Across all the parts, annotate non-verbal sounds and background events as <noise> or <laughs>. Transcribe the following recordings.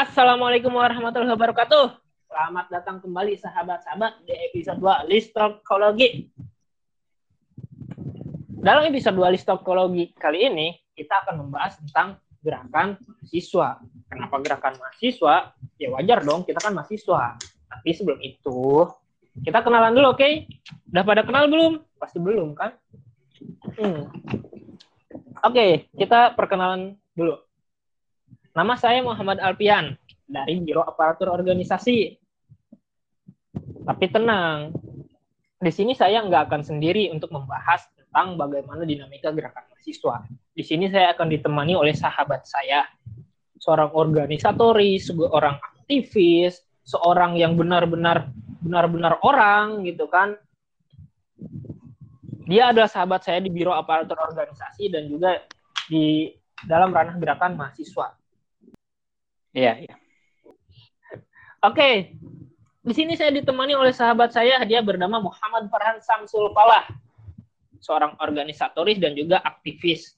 Assalamualaikum warahmatullahi wabarakatuh. Selamat datang kembali sahabat-sahabat di episode 2 Listokologi. Dalam episode 2 Listokologi kali ini, kita akan membahas tentang gerakan mahasiswa. Kenapa gerakan mahasiswa? Ya wajar dong, kita kan mahasiswa. Tapi sebelum itu, kita kenalan dulu, oke? Okay? Udah pada kenal belum? Pasti belum, kan? Hmm. Oke, okay, kita perkenalan dulu. Nama saya Muhammad Alpian dari Biro Aparatur Organisasi. Tapi tenang, di sini saya nggak akan sendiri untuk membahas tentang bagaimana dinamika gerakan mahasiswa. Di sini saya akan ditemani oleh sahabat saya, seorang organisatoris, seorang aktivis, seorang yang benar-benar benar-benar orang gitu kan. Dia adalah sahabat saya di Biro Aparatur Organisasi dan juga di dalam ranah gerakan mahasiswa. Iya, iya. Oke. Di sini saya ditemani oleh sahabat saya, dia bernama Muhammad Farhan Samsul Falah. Seorang organisatoris dan juga aktivis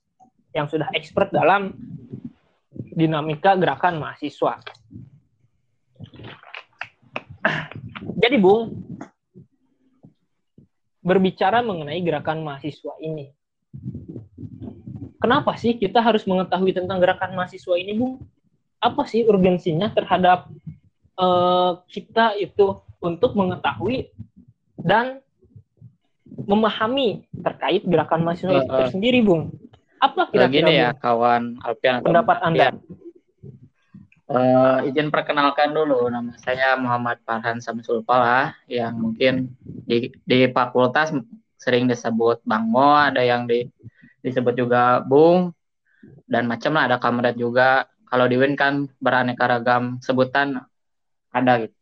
yang sudah expert dalam dinamika gerakan mahasiswa. Jadi, Bung, berbicara mengenai gerakan mahasiswa ini. Kenapa sih kita harus mengetahui tentang gerakan mahasiswa ini, Bung? Apa sih urgensinya terhadap uh, kita itu untuk mengetahui dan memahami terkait gerakan mahasiswa uh, itu sendiri, Bung? Apa kira-kira Gini ya, kawan Alpian pendapat Anda? Uh, izin perkenalkan dulu, nama saya Muhammad Farhan Samsul Pala, yang mungkin di, di fakultas sering disebut Bang Mo, ada yang di, disebut juga Bung, dan macam lah ada kamerat juga kalau di Win kan beraneka ragam sebutan ada gitu.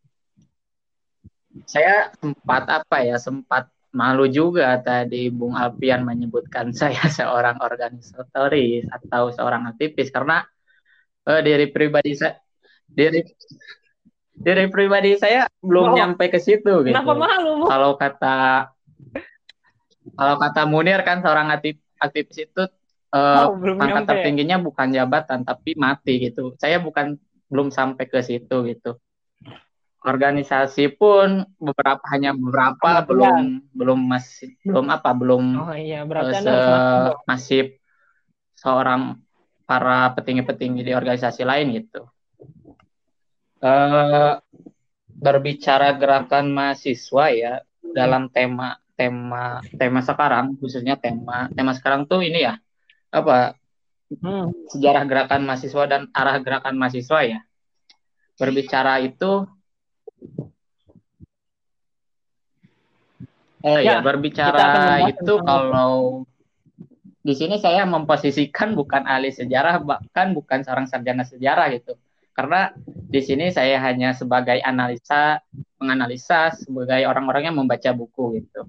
Saya sempat apa ya, sempat malu juga tadi Bung Alpian menyebutkan <laughs> saya seorang organisatoris atau seorang aktivis karena uh, diri pribadi saya diri diri pribadi saya belum oh. nyampe ke situ gitu. Kenapa malu? Kalau kata kalau kata Munir kan seorang aktif, aktivis itu uh, oh, pangkat tertingginya bukan jabatan tapi mati gitu. Saya bukan belum sampai ke situ gitu. Organisasi pun beberapa hanya beberapa belum belum masih belum apa belum oh, iya, berarti uh, se masih seorang para petinggi-petinggi di organisasi lain gitu. Uh, berbicara gerakan mahasiswa ya dalam tema tema tema sekarang khususnya tema tema sekarang tuh ini ya apa hmm, sejarah gerakan mahasiswa dan arah gerakan mahasiswa ya. Berbicara itu Eh ya, ya berbicara itu kalau di sini saya memposisikan bukan ahli sejarah bahkan bukan seorang sarjana sejarah gitu. Karena di sini saya hanya sebagai analisa, menganalisa sebagai orang-orang yang membaca buku gitu.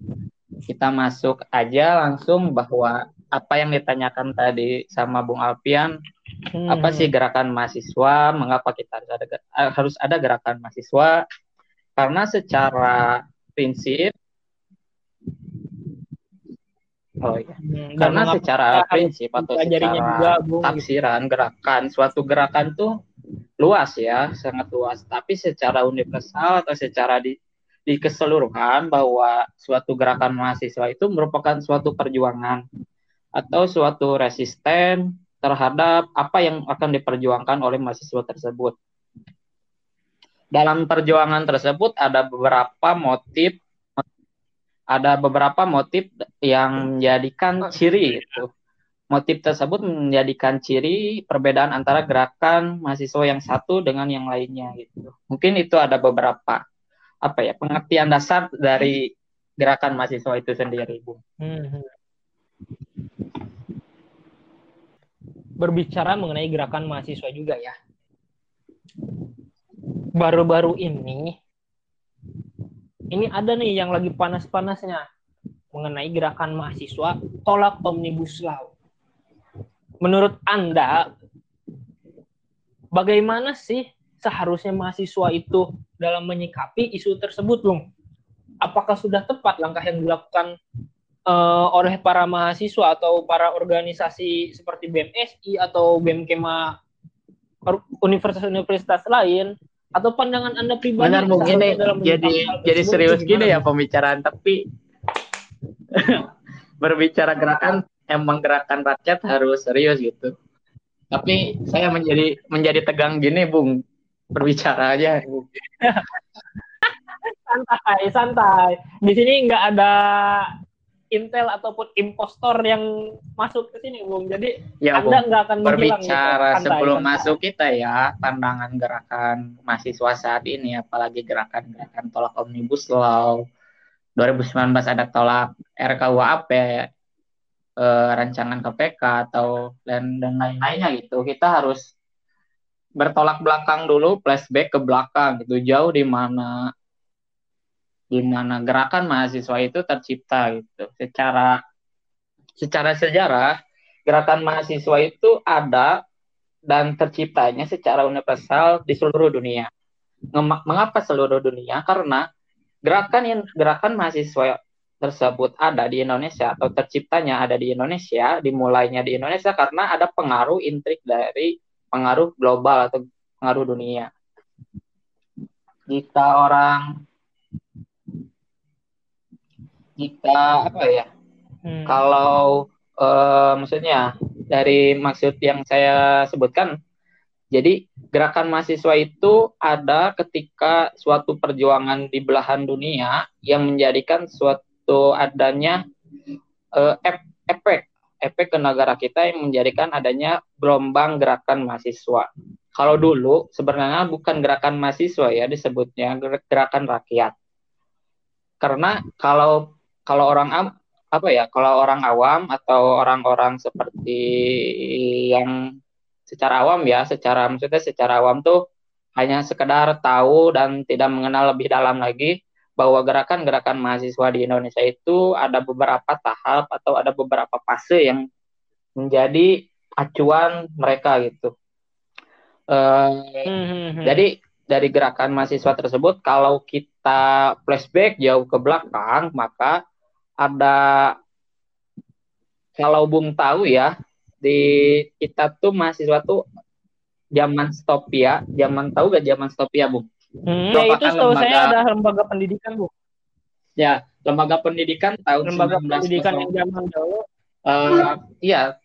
Kita masuk aja langsung bahwa apa yang ditanyakan tadi sama Bung Alpian, hmm. apa sih gerakan mahasiswa? Mengapa kita harus ada eh, harus ada gerakan mahasiswa? Karena secara prinsip Oh iya. Hmm, Karena secara prinsip atau secara juga, taksiran gerakan suatu gerakan tuh luas ya, sangat luas. Tapi secara universal atau secara di di keseluruhan bahwa suatu gerakan mahasiswa itu merupakan suatu perjuangan atau suatu resisten terhadap apa yang akan diperjuangkan oleh mahasiswa tersebut. Dalam perjuangan tersebut ada beberapa motif ada beberapa motif yang menjadikan ciri itu. Motif tersebut menjadikan ciri perbedaan antara gerakan mahasiswa yang satu dengan yang lainnya gitu. Mungkin itu ada beberapa apa ya pengertian dasar dari gerakan mahasiswa itu sendiri, Bu. Hmm. Berbicara mengenai gerakan mahasiswa juga ya. Baru-baru ini, ini ada nih yang lagi panas-panasnya mengenai gerakan mahasiswa tolak omnibus law. Menurut Anda, bagaimana sih seharusnya mahasiswa itu dalam menyikapi isu tersebut, Bung? Apakah sudah tepat langkah yang dilakukan uh, oleh para mahasiswa atau para organisasi seperti BMSI atau BMKema universitas-universitas lain atau pandangan anda pribadi benar mungkin jadi jadi serius gini ya pembicaraan tapi <laughs> berbicara gerakan emang gerakan rakyat harus serius gitu. Tapi saya menjadi menjadi tegang gini bung. Berbicara aja <laughs> santai santai. Di sini nggak ada intel ataupun impostor yang masuk ke sini bung. Jadi ya, anda nggak akan berbicara gitu. sebelum masuk kita ya pandangan gerakan mahasiswa saat ini apalagi gerakan-gerakan tolak omnibus law. 2019 ada tolak RKUHP eh, rancangan KPK atau dan dan lain-lainnya gitu. Kita harus bertolak belakang dulu, flashback ke belakang gitu, jauh di mana di mana gerakan mahasiswa itu tercipta gitu. Secara secara sejarah, gerakan mahasiswa itu ada dan terciptanya secara universal di seluruh dunia. Mengapa seluruh dunia? Karena gerakan gerakan mahasiswa tersebut ada di Indonesia atau terciptanya ada di Indonesia, dimulainya di Indonesia karena ada pengaruh intrik dari pengaruh global atau pengaruh dunia. Jika orang kita apa ya? Hmm. Kalau uh, maksudnya dari maksud yang saya sebutkan, jadi gerakan mahasiswa itu ada ketika suatu perjuangan di belahan dunia yang menjadikan suatu adanya uh, efek efek ke negara kita yang menjadikan adanya gelombang gerakan mahasiswa. Kalau dulu sebenarnya bukan gerakan mahasiswa ya disebutnya gerakan rakyat. Karena kalau kalau orang apa ya kalau orang awam atau orang-orang seperti yang secara awam ya secara maksudnya secara awam tuh hanya sekedar tahu dan tidak mengenal lebih dalam lagi bahwa gerakan-gerakan mahasiswa di Indonesia itu ada beberapa tahap atau ada beberapa fase yang menjadi acuan mereka gitu. Uh, hmm, Jadi dari gerakan mahasiswa tersebut, kalau kita flashback jauh ke belakang, maka ada kalau Bung tahu ya di kita tuh mahasiswa tuh zaman stopia, zaman tahu gak zaman stopia Bung? Hmm, ya itu lembaga, saya ada lembaga pendidikan, Bu. Ya, lembaga pendidikan tahun lembaga 19 pendidikan yang zaman dahulu. Uh, iya,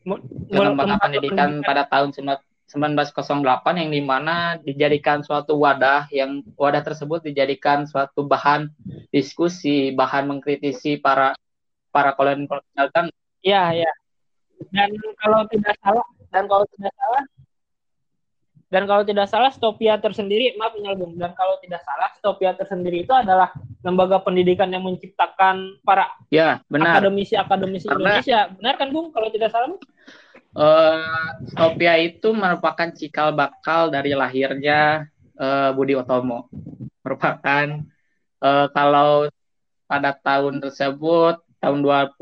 lembaga pendidikan pada tahun 1908 yang di mana dijadikan suatu wadah yang wadah tersebut dijadikan suatu bahan diskusi, bahan mengkritisi para para kolonial kan. Iya, iya. Dan kalau tidak salah dan kalau tidak salah dan kalau tidak salah Stopia tersendiri, maaf Bung, dan kalau tidak salah Stopia tersendiri itu adalah lembaga pendidikan yang menciptakan para ya, benar. akademisi-akademisi Indonesia. Benar kan Bung kalau tidak salah Bung? Uh, Stopia itu merupakan cikal bakal dari lahirnya uh, Budi Otomo. Merupakan uh, kalau pada tahun tersebut tahun 20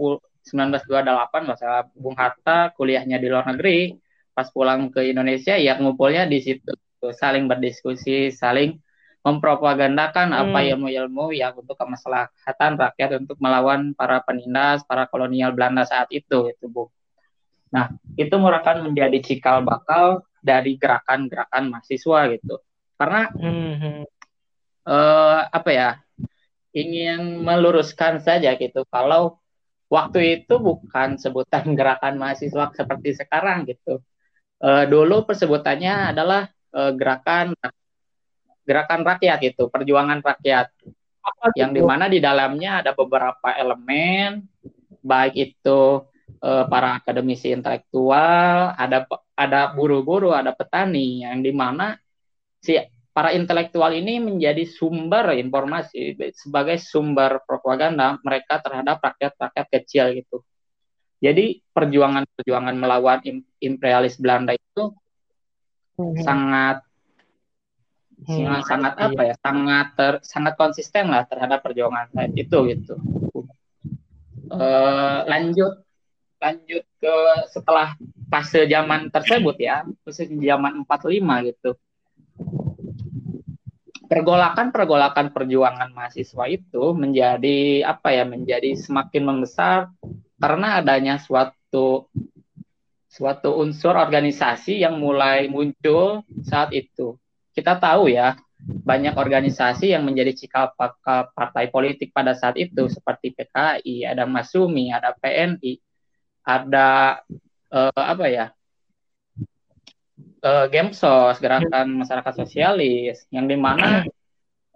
1928 masa Bung Hatta kuliahnya di luar negeri pas pulang ke Indonesia ya ngumpulnya di situ saling berdiskusi saling mempropagandakan hmm. apa ilmu-ilmu yang untuk kemaslahatan rakyat untuk melawan para penindas para kolonial Belanda saat itu itu bu nah itu merupakan menjadi cikal bakal dari gerakan-gerakan mahasiswa gitu karena hmm. eh, apa ya ingin meluruskan saja gitu kalau waktu itu bukan sebutan <laughs> gerakan mahasiswa seperti sekarang gitu uh, dulu persebutannya adalah uh, gerakan gerakan rakyat itu, perjuangan rakyat. Apa yang itu? di mana di dalamnya ada beberapa elemen, baik itu uh, para akademisi intelektual, ada ada buru-buru, ada petani, yang di mana si para intelektual ini menjadi sumber informasi sebagai sumber propaganda mereka terhadap rakyat-rakyat kecil gitu. Jadi perjuangan-perjuangan melawan imperialis Belanda itu hmm. sangat hmm. sangat sangat apa ya sangat ter, sangat konsisten lah terhadap perjuangan saya itu gitu. Uh, lanjut lanjut ke setelah fase zaman tersebut ya, fase zaman 45 gitu. Pergolakan-pergolakan perjuangan mahasiswa itu menjadi apa ya menjadi semakin membesar karena adanya suatu suatu unsur organisasi yang mulai muncul saat itu. Kita tahu ya, banyak organisasi yang menjadi cikal bakal partai politik pada saat itu seperti PKI, ada Masumi, ada PNI, ada uh, apa ya? Uh, Gemsos, Gerakan Masyarakat Sosialis, yang di mana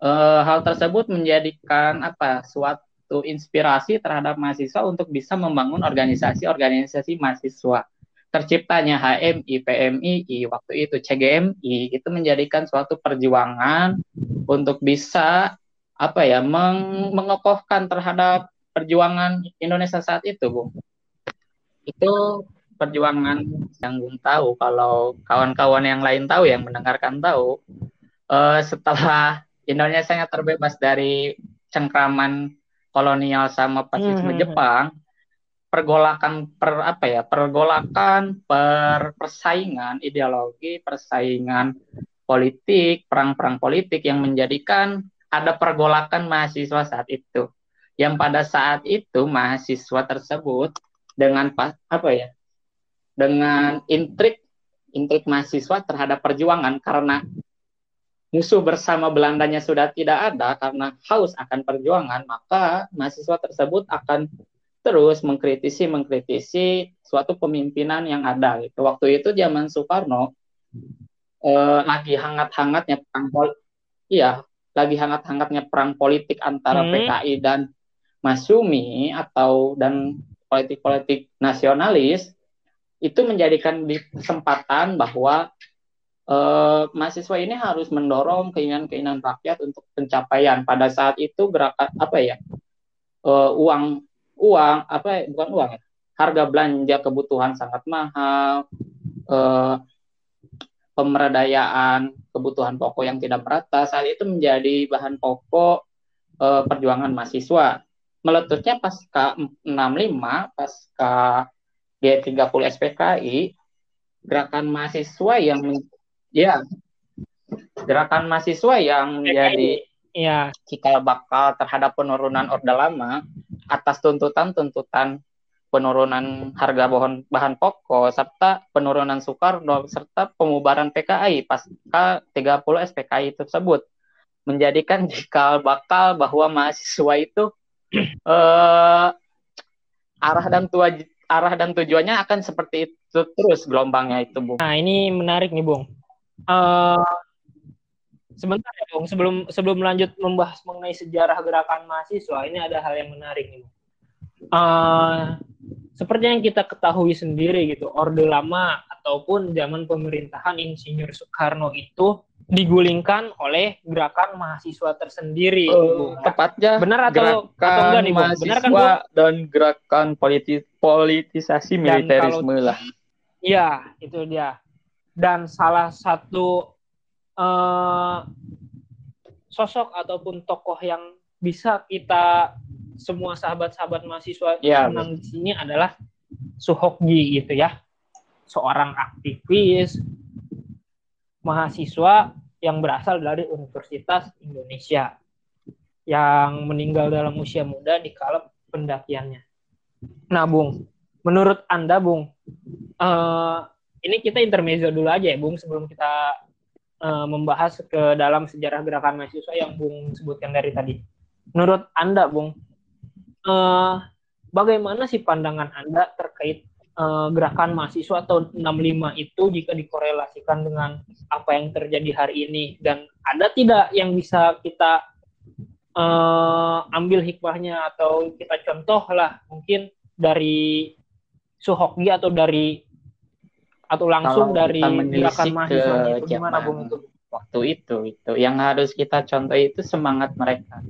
uh, hal tersebut menjadikan apa suatu inspirasi terhadap mahasiswa untuk bisa membangun organisasi-organisasi mahasiswa terciptanya HMI, PMII, waktu itu CGMI itu menjadikan suatu perjuangan untuk bisa apa ya meng mengokohkan terhadap perjuangan Indonesia saat itu, Bung. Itu perjuangan yang Bung tahu kalau kawan-kawan yang lain tahu yang mendengarkan tahu uh, setelah Indonesia yang terbebas dari cengkraman kolonial sama fasisme mm -hmm. Jepang pergolakan per apa ya pergolakan per persaingan ideologi persaingan politik perang-perang politik yang menjadikan ada pergolakan mahasiswa saat itu yang pada saat itu mahasiswa tersebut dengan apa ya dengan intrik intrik mahasiswa terhadap perjuangan karena musuh bersama Belandanya sudah tidak ada karena haus akan perjuangan maka mahasiswa tersebut akan terus mengkritisi mengkritisi suatu pemimpinan yang ada gitu. Waktu itu zaman Soekarno eh, lagi hangat-hangatnya perang politik, iya, lagi hangat-hangatnya perang politik antara hmm. PKI dan Masumi atau dan politik-politik nasionalis itu menjadikan kesempatan bahwa eh, mahasiswa ini harus mendorong keinginan-keinginan rakyat untuk pencapaian. Pada saat itu gerakan apa ya? Eh, uang uang apa bukan uang ya harga belanja kebutuhan sangat mahal eh, kebutuhan pokok yang tidak merata saat itu menjadi bahan pokok eh, perjuangan mahasiswa meletusnya pasca 65 pasca G30 SPKI gerakan mahasiswa yang ya gerakan mahasiswa yang menjadi ya cikal bakal terhadap penurunan Orde Lama atas tuntutan-tuntutan penurunan harga bahan, bahan pokok serta penurunan Soekarno serta pemubaran PKI pasca 30 SPKI tersebut menjadikan <laughs> cikal bakal bahwa mahasiswa itu <clears throat> eh, arah dan tua arah dan tujuannya akan seperti itu terus gelombangnya itu Bung. Nah ini menarik nih Bung. Uh, Sebentar ya Bung, sebelum sebelum lanjut membahas mengenai sejarah gerakan mahasiswa, ini ada hal yang menarik nih. Uh, seperti yang kita ketahui sendiri gitu, Orde Lama ataupun zaman pemerintahan Insinyur Soekarno itu digulingkan oleh gerakan mahasiswa tersendiri. Uh, tepatnya benar atau, atau enggak nih, Bung? Benar kan, Bung? dan gerakan politi politisasi militerisme lah. Iya, itu dia. Dan salah satu uh, sosok ataupun tokoh yang bisa kita semua sahabat-sahabat mahasiswa ya, menang di sini adalah Suhokji gitu ya seorang aktivis mahasiswa yang berasal dari Universitas Indonesia yang meninggal dalam usia muda di kala pendakiannya. Nah, Bung, menurut Anda, Bung, uh, ini kita intermezzo dulu aja ya, Bung, sebelum kita uh, membahas ke dalam sejarah gerakan mahasiswa yang Bung sebutkan dari tadi. Menurut Anda, Bung, uh, bagaimana sih pandangan Anda terkait uh, gerakan mahasiswa tahun 65 itu jika dikorelasikan dengan apa yang terjadi hari ini? Dan ada tidak yang bisa kita uh, ambil hikmahnya atau kita contoh lah mungkin dari Suhokgi atau dari atau langsung Kalau dari gerakan mahasiswa itu gimana Bung itu? Waktu itu itu yang harus kita contoh itu semangat mereka.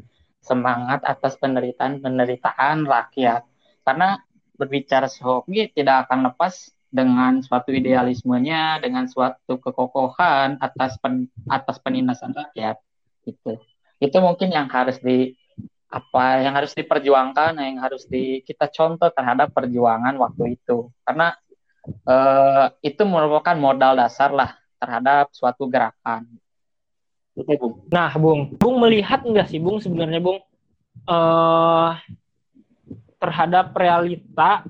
Semangat atas penderitaan penderitaan rakyat. Karena berbicara Sohoki tidak akan lepas dengan suatu idealismenya, dengan suatu kekokohan atas pen, atas penindasan rakyat. Itu. Itu mungkin yang harus di apa yang harus diperjuangkan, yang harus di kita contoh terhadap perjuangan waktu itu. Karena uh, itu merupakan modal dasar lah terhadap suatu gerakan. Bung. Nah, Bung, Bung melihat enggak sih, Bung sebenarnya, Bung, uh, terhadap realita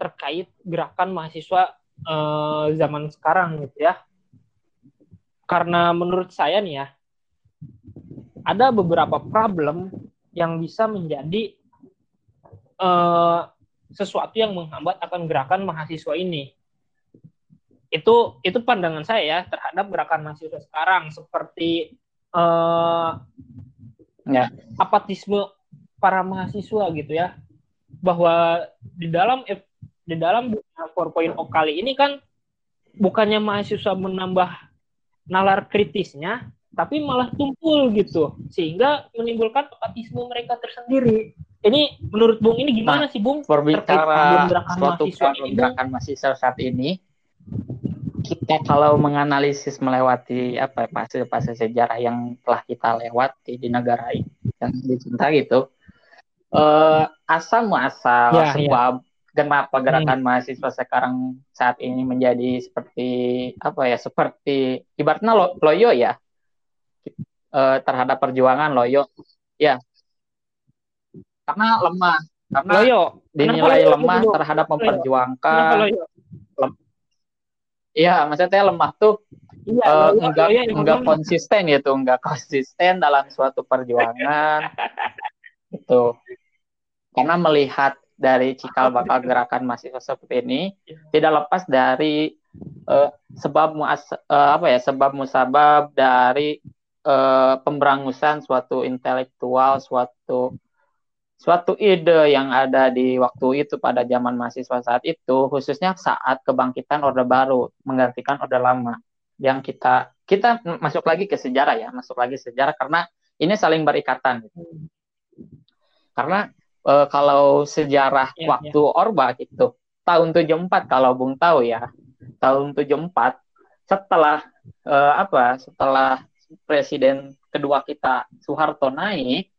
terkait gerakan mahasiswa uh, zaman sekarang gitu ya. Karena menurut saya nih ya, ada beberapa problem yang bisa menjadi uh, sesuatu yang menghambat akan gerakan mahasiswa ini. Itu itu pandangan saya ya terhadap gerakan mahasiswa sekarang seperti uh, ya. apatisme para mahasiswa gitu ya bahwa di dalam di dalam 4.0 kali ini kan bukannya mahasiswa menambah nalar kritisnya, tapi malah tumpul gitu, sehingga menimbulkan apatisme mereka tersendiri. Ini menurut Bung ini gimana nah, sih Bung? Berbicara suatu gerakan mahasiswa saat ini, kita kalau menganalisis melewati apa fase-fase sejarah yang telah kita lewati di negara ini yang dicinta gitu, uh, asal muasal ya, ya. sebab ya kenapa gerakan hmm. mahasiswa sekarang saat ini menjadi seperti apa ya seperti ibaratnya lo, loyo ya? E, terhadap perjuangan loyo. Ya. Karena lemah karena loyo. dinilai loyo? lemah loyo? terhadap memperjuangkan. Lem, iya maksudnya lemah tuh iya, uh, loyo, enggak loyo, enggak konsisten gitu enggak konsisten dalam suatu perjuangan. <laughs> Itu karena melihat dari cikal bakal gerakan mahasiswa seperti ini iya. tidak lepas dari uh, sebab muas uh, apa ya sebab musabab dari uh, pemberangusan suatu intelektual suatu suatu ide yang ada di waktu itu pada zaman mahasiswa saat itu khususnya saat kebangkitan orde baru menggantikan orde lama yang kita kita masuk lagi ke sejarah ya masuk lagi sejarah karena ini saling berikatan hmm. karena uh, kalau sejarah yeah, waktu yeah. Orba gitu tahun 74 kalau Bung tahu ya tahun 74 setelah uh, apa setelah presiden kedua kita Soeharto naik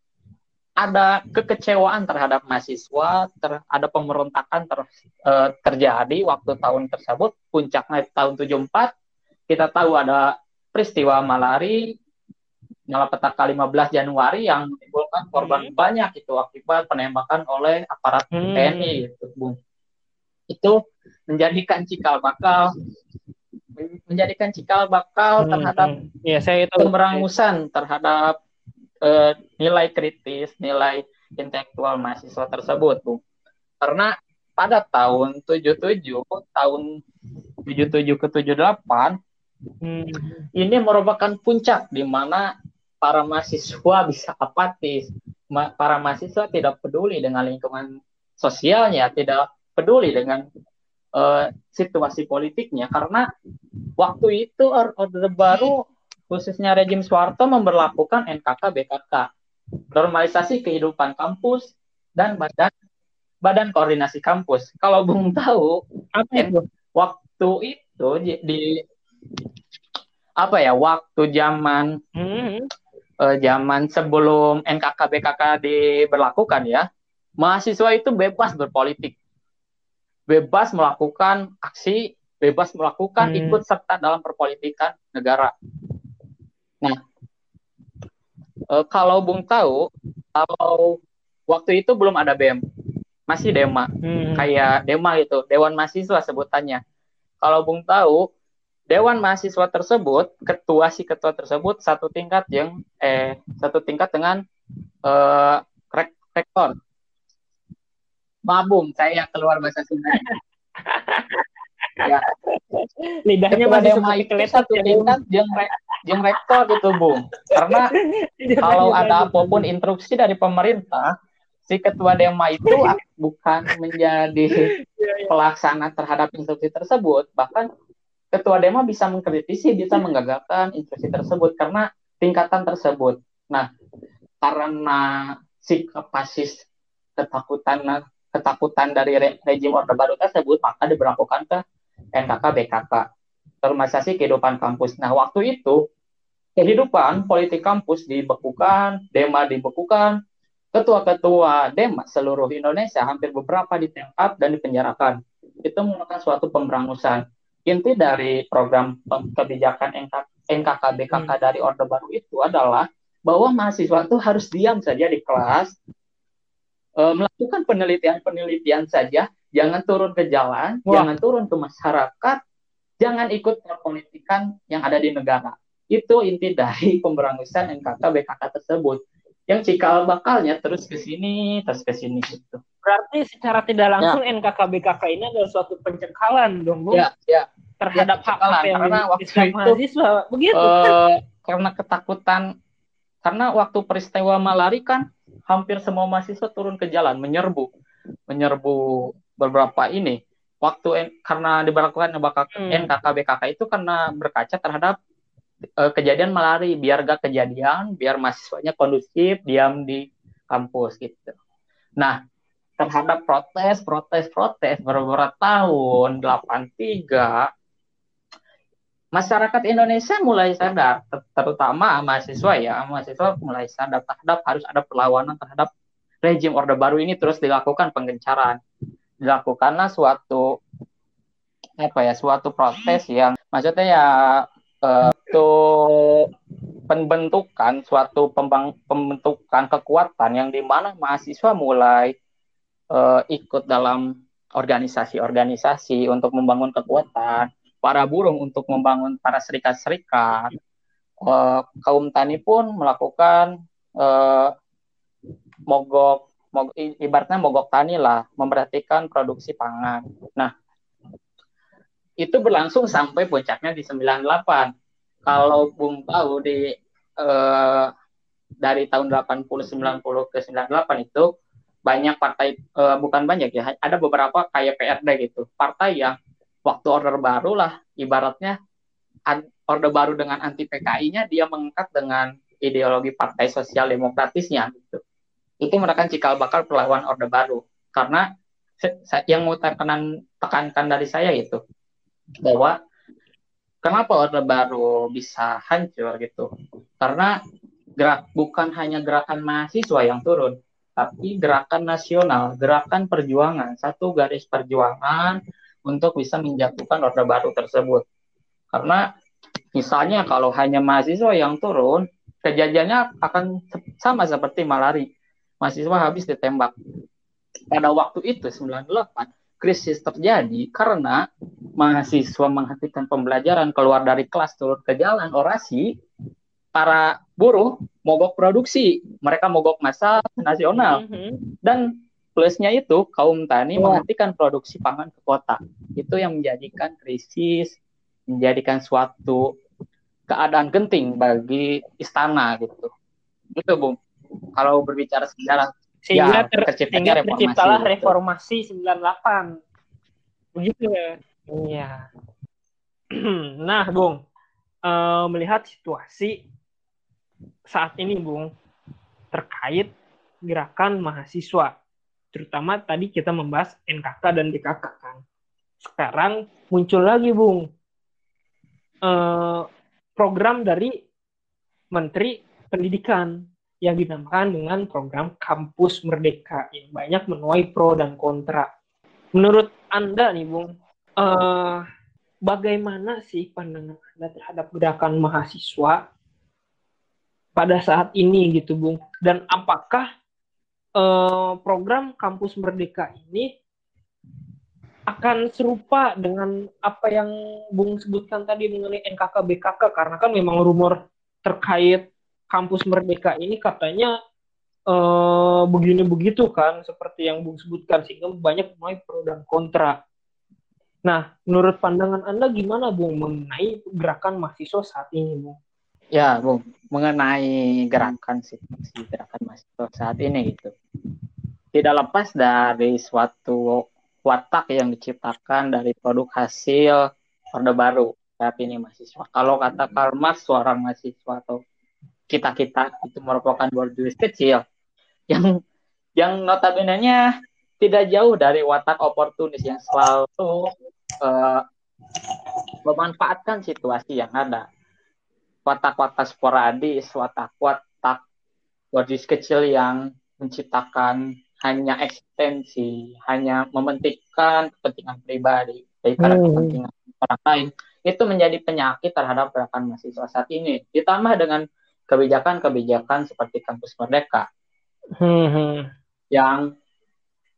ada kekecewaan terhadap mahasiswa, ter, ada pemberontakan ter, uh, terjadi waktu tahun tersebut, puncaknya tahun 74, kita tahu ada peristiwa malari, malapetaka 15 Januari yang menimbulkan korban hmm. banyak itu akibat penembakan oleh aparat hmm. TNI gitu, Bung. Itu menjadikan cikal bakal menjadikan cikal bakal hmm. terhadap hmm. ya, saya itu pemberangusan terhadap uh, nilai kritis, nilai intelektual mahasiswa tersebut, Bung. Karena pada tahun 77, tahun 77 ke 78 Hmm. Ini merupakan puncak di mana para mahasiswa bisa apatis, ma para mahasiswa tidak peduli dengan lingkungan sosialnya, tidak peduli dengan uh, situasi politiknya karena waktu itu Orde Baru khususnya rejim Soeharto memperlakukan NKK BKK, normalisasi kehidupan kampus dan badan badan koordinasi kampus. Kalau Bung tahu, apa itu? waktu itu di apa ya waktu zaman hmm uh, zaman sebelum NKK BKK diberlakukan ya, mahasiswa itu bebas berpolitik, bebas melakukan aksi, bebas melakukan hmm. ikut serta dalam perpolitikan negara. Nah, uh, kalau Bung tahu, kalau waktu itu belum ada BEM, masih Dema, hmm. kayak Dema itu, Dewan Mahasiswa sebutannya. Kalau Bung tahu, Dewan mahasiswa tersebut, ketua si ketua tersebut satu tingkat yang eh satu tingkat dengan eh, rektor. Mabung, saya keluar bahasa Sunda. ya. Lidahnya masih seperti kelihatan satu tingkat yang re, yang rektor gitu, Bung. Karena <laughs> kalau ada apa pun instruksi dari pemerintah, si ketua Dema itu <laughs> bukan menjadi iya, iya. pelaksana terhadap instruksi tersebut, bahkan ketua demo bisa mengkritisi, bisa menggagalkan instruksi tersebut karena tingkatan tersebut. Nah, karena sikap pasis ketakutan ketakutan dari re, rejim Orde Baru tersebut, maka diberlakukan ke NKK BKK, normalisasi kehidupan kampus. Nah, waktu itu kehidupan politik kampus dibekukan, dema dibekukan, ketua-ketua dema seluruh Indonesia hampir beberapa ditangkap dan dipenjarakan. Itu merupakan suatu pemberangusan inti dari program kebijakan NK, NKKBKK hmm. dari Orde Baru itu adalah bahwa mahasiswa itu harus diam saja di kelas, e, melakukan penelitian-penelitian saja jangan turun ke jalan, Wah. jangan turun ke masyarakat, jangan ikut perpolitikan yang ada di negara. Itu inti dari pemberangusan NKK BKK tersebut. Yang cikal bakalnya terus ke sini, terus ke sini gitu. Berarti secara tidak langsung ya. NKK BKK ini adalah suatu pencekalan dong, Bu? Ya, ya. Terhadap ya, hak yang karena waktu itu mahasiswa. Begitu. Uh, karena ketakutan karena waktu peristiwa malari kan hampir semua mahasiswa turun ke jalan menyerbu menyerbu beberapa ini waktu karena diberlakukan hmm. NKK itu karena berkaca terhadap uh, kejadian malari biar gak kejadian biar mahasiswanya kondusif diam di kampus gitu. Nah terhadap protes protes protes beberapa tahun 83 masyarakat Indonesia mulai sadar terutama mahasiswa ya mahasiswa mulai sadar terhadap harus ada perlawanan terhadap rejim Orde Baru ini terus dilakukan penggencaran dilakukanlah suatu apa ya suatu protes yang maksudnya ya uh, itu pembentukan suatu pembang, pembentukan kekuatan yang di mana mahasiswa mulai uh, ikut dalam organisasi-organisasi untuk membangun kekuatan para buruh untuk membangun para serikat-serikat uh, kaum tani pun melakukan uh, mogok mogok, ibaratnya mogok tani lah, memperhatikan produksi pangan. Nah, itu berlangsung sampai puncaknya di 98. Kalau Bung tahu di eh, dari tahun 80 90 ke 98 itu banyak partai eh, bukan banyak ya, ada beberapa kayak PRD gitu. Partai yang waktu order baru lah ibaratnya orde baru dengan anti PKI-nya dia mengangkat dengan ideologi partai sosial demokratisnya gitu itu merupakan cikal bakal perlawanan Orde Baru. Karena yang mau tekanan, tekankan dari saya itu bahwa kenapa Orde Baru bisa hancur gitu. Karena gerak bukan hanya gerakan mahasiswa yang turun, tapi gerakan nasional, gerakan perjuangan, satu garis perjuangan untuk bisa menjatuhkan Orde Baru tersebut. Karena misalnya kalau hanya mahasiswa yang turun, kejadiannya akan sama seperti malari mahasiswa habis ditembak. Pada waktu itu 98 krisis terjadi karena mahasiswa menghentikan pembelajaran keluar dari kelas turun ke jalan orasi para buruh mogok produksi. Mereka mogok masa nasional. Mm -hmm. dan plusnya itu kaum tani oh. menghentikan produksi pangan ke kota. Itu yang menjadikan krisis menjadikan suatu keadaan genting bagi istana gitu. Itu bung. Kalau berbicara sejarah sehingga ya, ter, reformasi, terciptalah gitu. reformasi 98 begitu ya. Iya. <clears throat> Nah bung uh, melihat situasi saat ini bung terkait gerakan mahasiswa terutama tadi kita membahas NKK dan DKK kan. Sekarang muncul lagi bung uh, program dari Menteri Pendidikan yang dinamakan dengan program Kampus Merdeka yang banyak menuai pro dan kontra. Menurut Anda nih, Bung, uh, bagaimana sih pandangan Anda terhadap gerakan mahasiswa pada saat ini gitu, Bung? Dan apakah uh, program Kampus Merdeka ini akan serupa dengan apa yang Bung sebutkan tadi mengenai NKK BKK karena kan memang rumor terkait kampus Merdeka ini katanya uh, begini begitu kan seperti yang Bung sebutkan sehingga banyak mulai pro dan kontra. Nah, menurut pandangan Anda gimana Bung mengenai gerakan mahasiswa saat ini, Bung? Ya, Bung, mengenai gerakan si, si gerakan mahasiswa saat ini gitu. Tidak lepas dari suatu watak yang diciptakan dari produk hasil Orde Baru saat ini mahasiswa. Kalau kata Karl Marx, seorang mahasiswa atau kita kita itu merupakan borjuis kecil yang yang notabene-nya tidak jauh dari watak oportunis yang selalu uh, memanfaatkan situasi yang ada. Watak-watak sporadis, watak-watak borjuis kecil yang menciptakan hanya ekstensi, hanya mementingkan kepentingan pribadi daripada hmm. kepentingan orang lain. Itu menjadi penyakit terhadap gerakan mahasiswa saat ini. Ditambah dengan kebijakan-kebijakan seperti kampus merdeka hmm. yang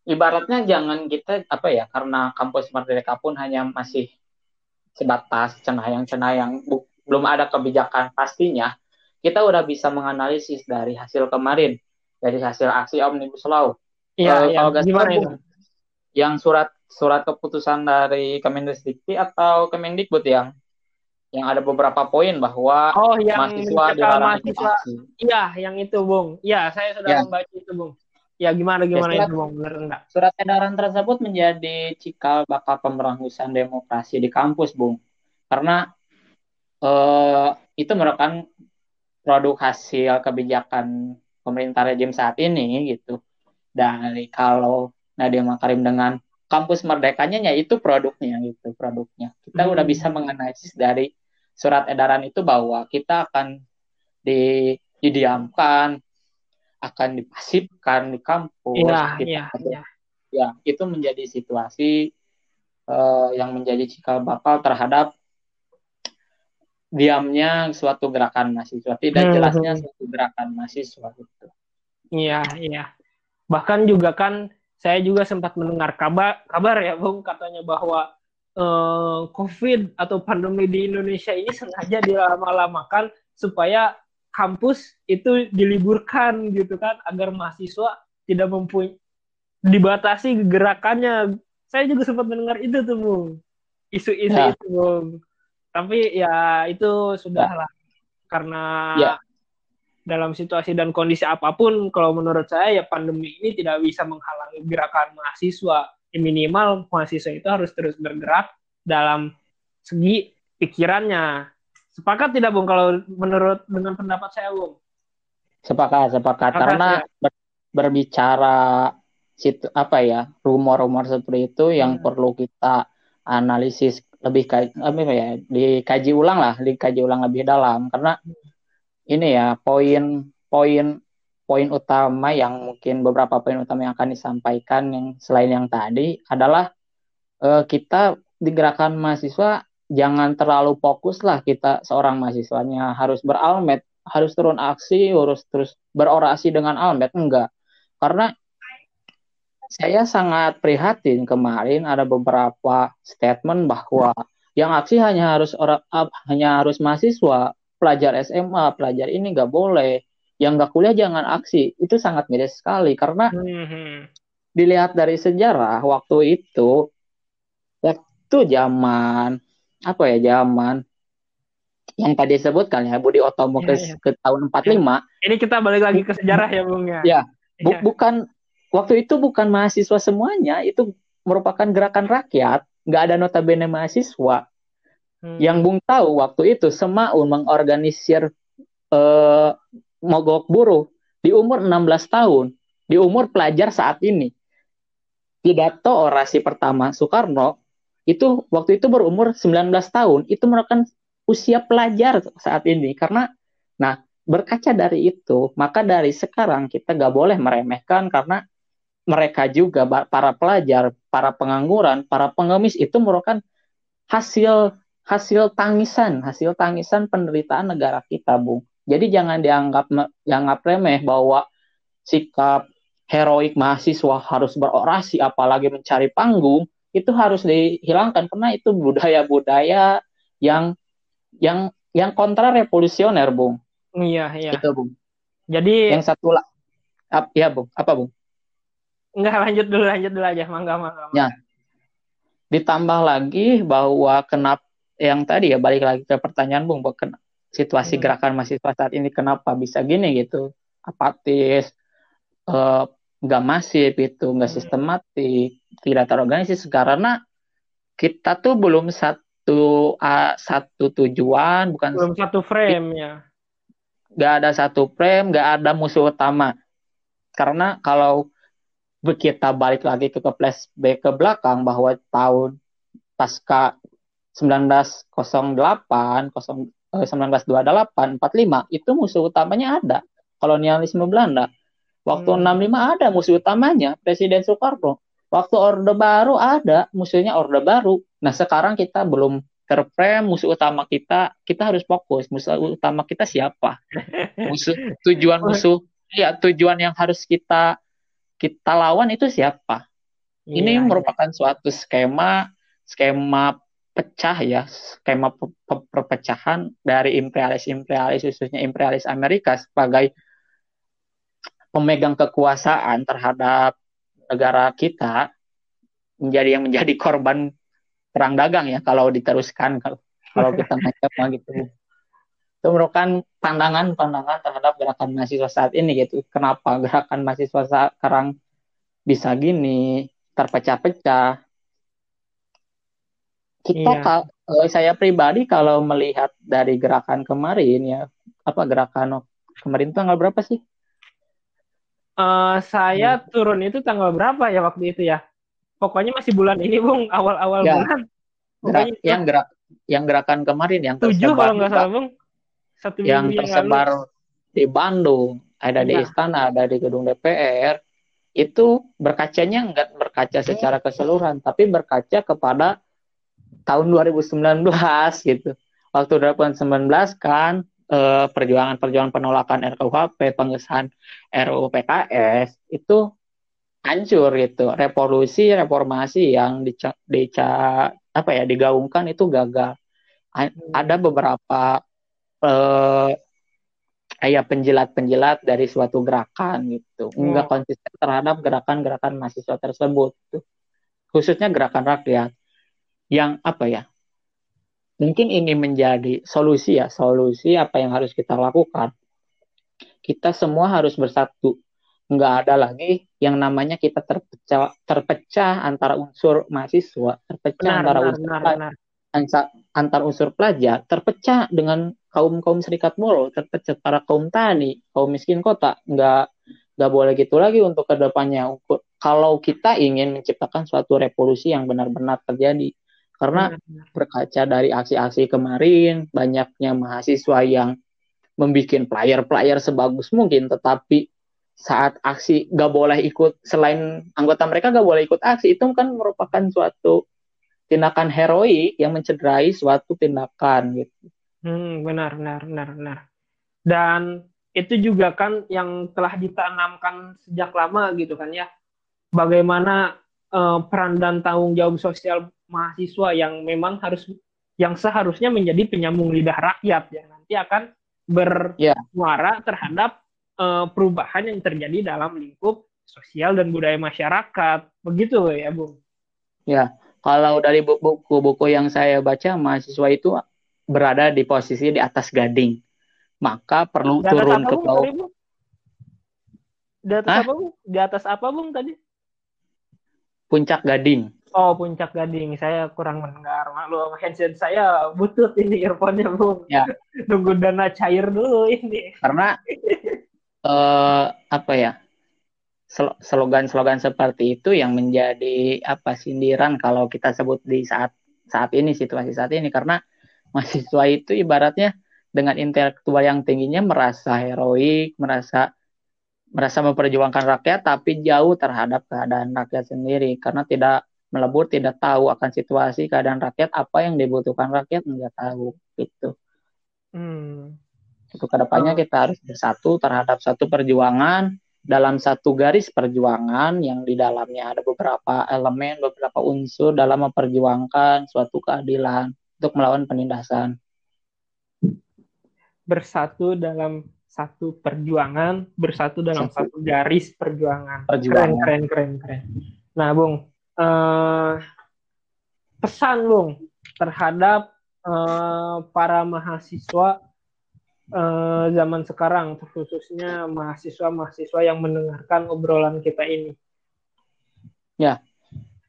ibaratnya jangan kita apa ya karena kampus Merdeka pun hanya masih sebatas cenayang-cenayang belum ada kebijakan pastinya kita udah bisa menganalisis dari hasil kemarin dari hasil aksi omnibus law iya, uh, iya. kalau gimana itu yang surat surat keputusan dari Kemendikbud atau Kemendikbud yang yang ada beberapa poin bahwa oh, yang mahasiswa dilarang mahasiswa, Iya, yang itu, Bung. Iya, saya sudah ya. membaca itu, Bung. Ya, gimana gimana ya, surat, itu, Bung? Benar enggak? Surat edaran tersebut menjadi cikal bakal pemberangusan demokrasi di kampus, Bung. Karena eh, itu merupakan produk hasil kebijakan pemerintah rejim saat ini gitu. Dari kalau Nadiem Makarim dengan kampus merdekanya ya itu produknya gitu produknya kita hmm. udah bisa menganalisis dari surat edaran itu bahwa kita akan di, didiamkan akan dipasifkan di kampus iya, iya, iya. ya itu menjadi situasi uh, yang menjadi cikal bakal terhadap diamnya suatu gerakan mahasiswa tidak hmm. jelasnya suatu gerakan mahasiswa itu iya iya bahkan juga kan saya juga sempat mendengar kabar kabar ya Bung katanya bahwa eh, COVID atau pandemi di Indonesia ini sengaja dilama-lamakan supaya kampus itu diliburkan gitu kan agar mahasiswa tidak mempunyai dibatasi gerakannya. Saya juga sempat mendengar itu tuh Bung. Isu-isu ya. itu Bung. Tapi ya itu sudahlah ya. karena ya dalam situasi dan kondisi apa pun, kalau menurut saya ya pandemi ini tidak bisa menghalangi gerakan mahasiswa. Ya, minimal mahasiswa itu harus terus bergerak dalam segi pikirannya. Sepakat tidak Bung kalau menurut dengan pendapat saya Bung? Sepakat, sepakat. sepakat Karena ya. ber, berbicara situ apa ya rumor-rumor seperti itu yang hmm. perlu kita analisis lebih kaji, ya dikaji ulang lah, dikaji ulang lebih dalam karena hmm ini ya poin poin poin utama yang mungkin beberapa poin utama yang akan disampaikan yang selain yang tadi adalah uh, kita di gerakan mahasiswa jangan terlalu fokus lah kita seorang mahasiswanya. Harus beralmet harus turun aksi harus terus berorasi dengan almet. Enggak. Karena saya sangat prihatin kemarin ada beberapa statement bahwa yang aksi hanya harus orang hanya harus mahasiswa pelajar SMA, pelajar ini nggak boleh, yang nggak kuliah jangan aksi. Itu sangat miris sekali karena hmm. dilihat dari sejarah waktu itu, waktu zaman apa ya zaman yang tadi disebutkan ya Budi Otomo ke, ya, ya. ke tahun 45. Ini kita balik lagi ke sejarah ya Bung ya. Ya, bu, ya. bukan waktu itu bukan mahasiswa semuanya, itu merupakan gerakan rakyat, nggak ada notabene mahasiswa. Hmm. Yang Bung tahu waktu itu Semaun mengorganisir uh, mogok buruh di umur 16 tahun, di umur pelajar saat ini. Pidato orasi pertama Soekarno itu waktu itu berumur 19 tahun, itu merupakan usia pelajar saat ini karena nah berkaca dari itu maka dari sekarang kita gak boleh meremehkan karena mereka juga para pelajar, para pengangguran, para pengemis itu merupakan hasil hasil tangisan, hasil tangisan penderitaan negara kita, Bung. Jadi jangan dianggap dianggap remeh bahwa sikap heroik mahasiswa harus berorasi apalagi mencari panggung itu harus dihilangkan karena itu budaya-budaya yang yang yang kontra revolusioner, Bung. Iya, iya. Itu, Bung. Jadi yang satu lah. Ya, Bung. Apa, Bung? Enggak, lanjut dulu, lanjut dulu aja. Mangga, mangga. mangga. Ya. Ditambah lagi bahwa kenapa yang tadi ya balik lagi ke pertanyaan Bung bahwa situasi hmm. gerakan mahasiswa saat ini kenapa bisa gini gitu apatis eh, nggak uh, masif itu nggak hmm. sistematik tidak terorganisasi karena kita tuh belum satu uh, satu tujuan bukan belum satu frame ya nggak ada satu frame nggak ada musuh utama karena kalau kita balik lagi ke ke flashback ke belakang bahwa tahun pasca 1908, 1928, 45 itu musuh utamanya ada. Kolonialisme Belanda. Waktu hmm. 65 ada musuh utamanya Presiden Soekarno. Waktu Orde Baru ada musuhnya Orde Baru. Nah, sekarang kita belum terframe musuh utama kita, kita harus fokus. Musuh utama kita siapa? Musuh tujuan <laughs> musuh ya tujuan yang harus kita kita lawan itu siapa? ini iya, merupakan iya. suatu skema skema pecah ya, skema perpecahan dari imperialis-imperialis khususnya imperialis Amerika sebagai pemegang kekuasaan terhadap negara kita menjadi yang menjadi korban perang dagang ya kalau diteruskan kalau kalau kita <laughs> mencoba gitu itu merupakan pandangan-pandangan terhadap gerakan mahasiswa saat ini gitu kenapa gerakan mahasiswa sekarang bisa gini terpecah-pecah. Kita iya. kalau saya pribadi kalau melihat dari gerakan kemarin ya apa gerakan kemarin tanggal berapa sih? Uh, saya hmm. turun itu tanggal berapa ya waktu itu ya? Pokoknya masih bulan ini bung awal-awal ya. bulan. Gerak, yang gerak yang gerakan kemarin yang tujuh kalau nggak salah bung. Satu yang tersebar yang di Bandung, ada ya. di iya. istana, ada di gedung DPR, itu berkacanya enggak berkaca secara keseluruhan, tapi berkaca kepada tahun 2019 gitu. Waktu 2019 kan eh, perjuangan-perjuangan penolakan RKUHP, pengesahan RUU PKS itu hancur gitu. Revolusi, reformasi yang dica, dica apa ya digaungkan itu gagal. Ada beberapa eh, kayak penjilat-penjilat dari suatu gerakan gitu enggak oh. konsisten terhadap gerakan-gerakan mahasiswa tersebut khususnya gerakan rakyat yang apa ya? Mungkin ini menjadi solusi ya solusi apa yang harus kita lakukan. Kita semua harus bersatu. Nggak ada lagi yang namanya kita terpecah terpecah antara unsur mahasiswa terpecah benar, antara benar, unsur benar, benar. antar unsur pelajar terpecah dengan kaum kaum serikat buruh terpecah para kaum tani kaum miskin kota. Nggak nggak boleh gitu lagi untuk ke depannya. Kalau kita ingin menciptakan suatu revolusi yang benar-benar terjadi karena berkaca dari aksi-aksi kemarin banyaknya mahasiswa yang membuat player-player sebagus mungkin tetapi saat aksi nggak boleh ikut selain anggota mereka nggak boleh ikut aksi itu kan merupakan suatu tindakan heroik yang mencederai suatu tindakan gitu Hmm, benar, benar, benar, benar. Dan itu juga kan yang telah ditanamkan sejak lama gitu kan ya. Bagaimana uh, peran dan tanggung jawab sosial mahasiswa yang memang harus yang seharusnya menjadi penyambung lidah rakyat yang nanti akan bermuara yeah. terhadap uh, perubahan yang terjadi dalam lingkup sosial dan budaya masyarakat. Begitu ya, Bung? Ya, kalau dari buku-buku yang saya baca mahasiswa itu berada di posisi di atas gading. Maka perlu di turun ke bawah. Di atas Hah? apa, Bung? Di atas apa, Bung, tadi? Puncak gading. Oh, puncak gading. Saya kurang mendengar. Maklum, headset saya butut ini earphone-nya, Bung. Ya. <laughs> Nunggu dana cair dulu ini. Karena uh, <laughs> apa ya? slogan-slogan seperti itu yang menjadi apa sindiran kalau kita sebut di saat saat ini situasi saat ini karena mahasiswa itu ibaratnya dengan intelektual yang tingginya merasa heroik, merasa merasa memperjuangkan rakyat tapi jauh terhadap keadaan rakyat sendiri karena tidak melebur, tidak tahu akan situasi keadaan rakyat apa yang dibutuhkan rakyat nggak tahu gitu. Hmm. Itu ke depannya oh. kita harus bersatu terhadap satu perjuangan dalam satu garis perjuangan yang di dalamnya ada beberapa elemen, beberapa unsur dalam memperjuangkan suatu keadilan untuk melawan penindasan. Bersatu dalam satu perjuangan, bersatu dalam satu, satu garis perjuangan. perjuangan. Keren, keren, keren, keren. Nah, Bung, uh, pesan Bung terhadap uh, para mahasiswa uh, zaman sekarang, khususnya mahasiswa-mahasiswa yang mendengarkan obrolan kita ini. Ya,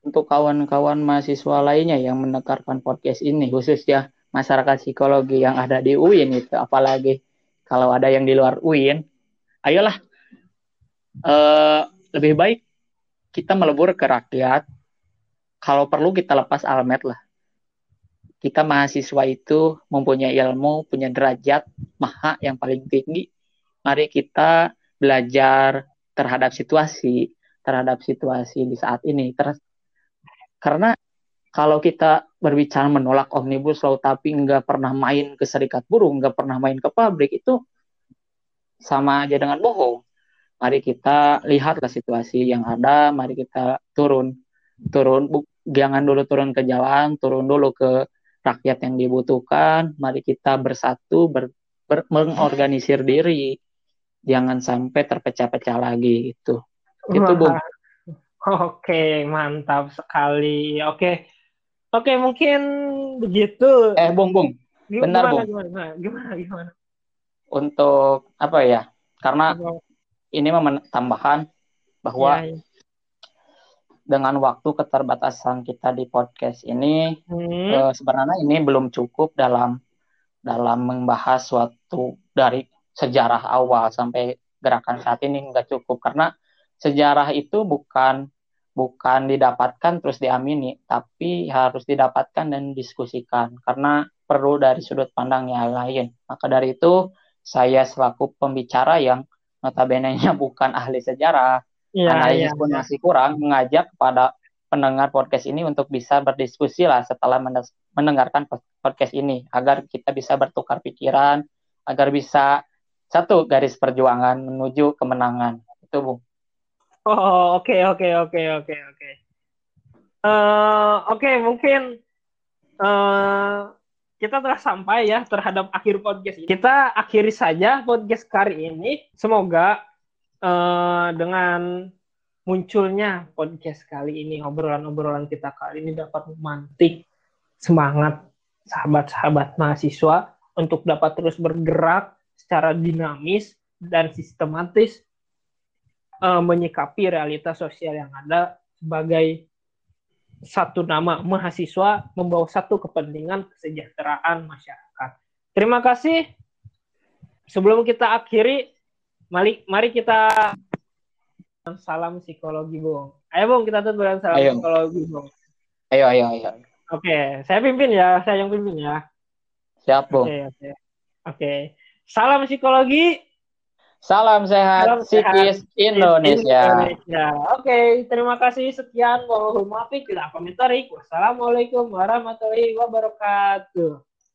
untuk kawan-kawan mahasiswa lainnya yang mendengarkan podcast ini khususnya masyarakat psikologi yang ada di UIN itu apalagi kalau ada yang di luar UIN ayolah uh, lebih baik kita melebur ke rakyat kalau perlu kita lepas almet lah. Kita mahasiswa itu mempunyai ilmu punya derajat maha yang paling tinggi. Mari kita belajar terhadap situasi terhadap situasi di saat ini. Ter karena kalau kita berbicara menolak omnibus law tapi nggak pernah main ke serikat buruh, nggak pernah main ke pabrik itu sama aja dengan bohong. Mari kita lihatlah situasi yang ada, mari kita turun turun bu, jangan dulu turun ke jalan, turun dulu ke rakyat yang dibutuhkan. Mari kita bersatu ber, ber, mengorganisir diri. Jangan sampai terpecah-pecah lagi itu. Itu Bung. Oke, mantap sekali. Oke. Oke, mungkin begitu. Eh, Bung, Bung. Benar, gimana, Bung. Gimana, gimana, gimana? Untuk apa ya? Karena ini tambahan bahwa ya, ya. dengan waktu keterbatasan kita di podcast ini hmm. eh, sebenarnya ini belum cukup dalam dalam membahas suatu dari sejarah awal sampai gerakan saat ini nggak cukup karena sejarah itu bukan bukan didapatkan terus diamini, tapi harus didapatkan dan diskusikan karena perlu dari sudut pandang yang lain. Maka dari itu saya selaku pembicara yang notabene-nya <laughs> bukan ahli sejarah, ya, analisis ya, pun ya. masih kurang, mengajak kepada pendengar podcast ini untuk bisa berdiskusi lah setelah mendengarkan podcast ini agar kita bisa bertukar pikiran, agar bisa satu garis perjuangan menuju kemenangan. Itu, Bung. Oh, oke, okay, oke, okay, oke, okay, oke, oke. Uh, oke, okay, mungkin uh, kita telah sampai ya terhadap akhir podcast ini. Kita akhiri saja podcast kali ini. Semoga uh, dengan munculnya podcast kali ini, obrolan-obrolan kita kali ini dapat memantik semangat sahabat-sahabat mahasiswa untuk dapat terus bergerak secara dinamis dan sistematis uh, menyikapi realitas sosial yang ada sebagai satu nama mahasiswa membawa satu kepentingan kesejahteraan masyarakat. Terima kasih. Sebelum kita akhiri, mari mari kita salam psikologi, Bung. Ayo, Bung, kita tutup dengan salam ayo. psikologi, Bung. Ayo, ayo, ayo. Oke, saya pimpin ya, saya yang pimpin ya. Siap, Bung. Oke, oke. Oke. Salam psikologi. Salam sehat Salam psikis sehat. Indonesia. Indonesia. Oke, terima kasih sekian. Mohon maaf kita komentari. Wassalamualaikum warahmatullahi wabarakatuh.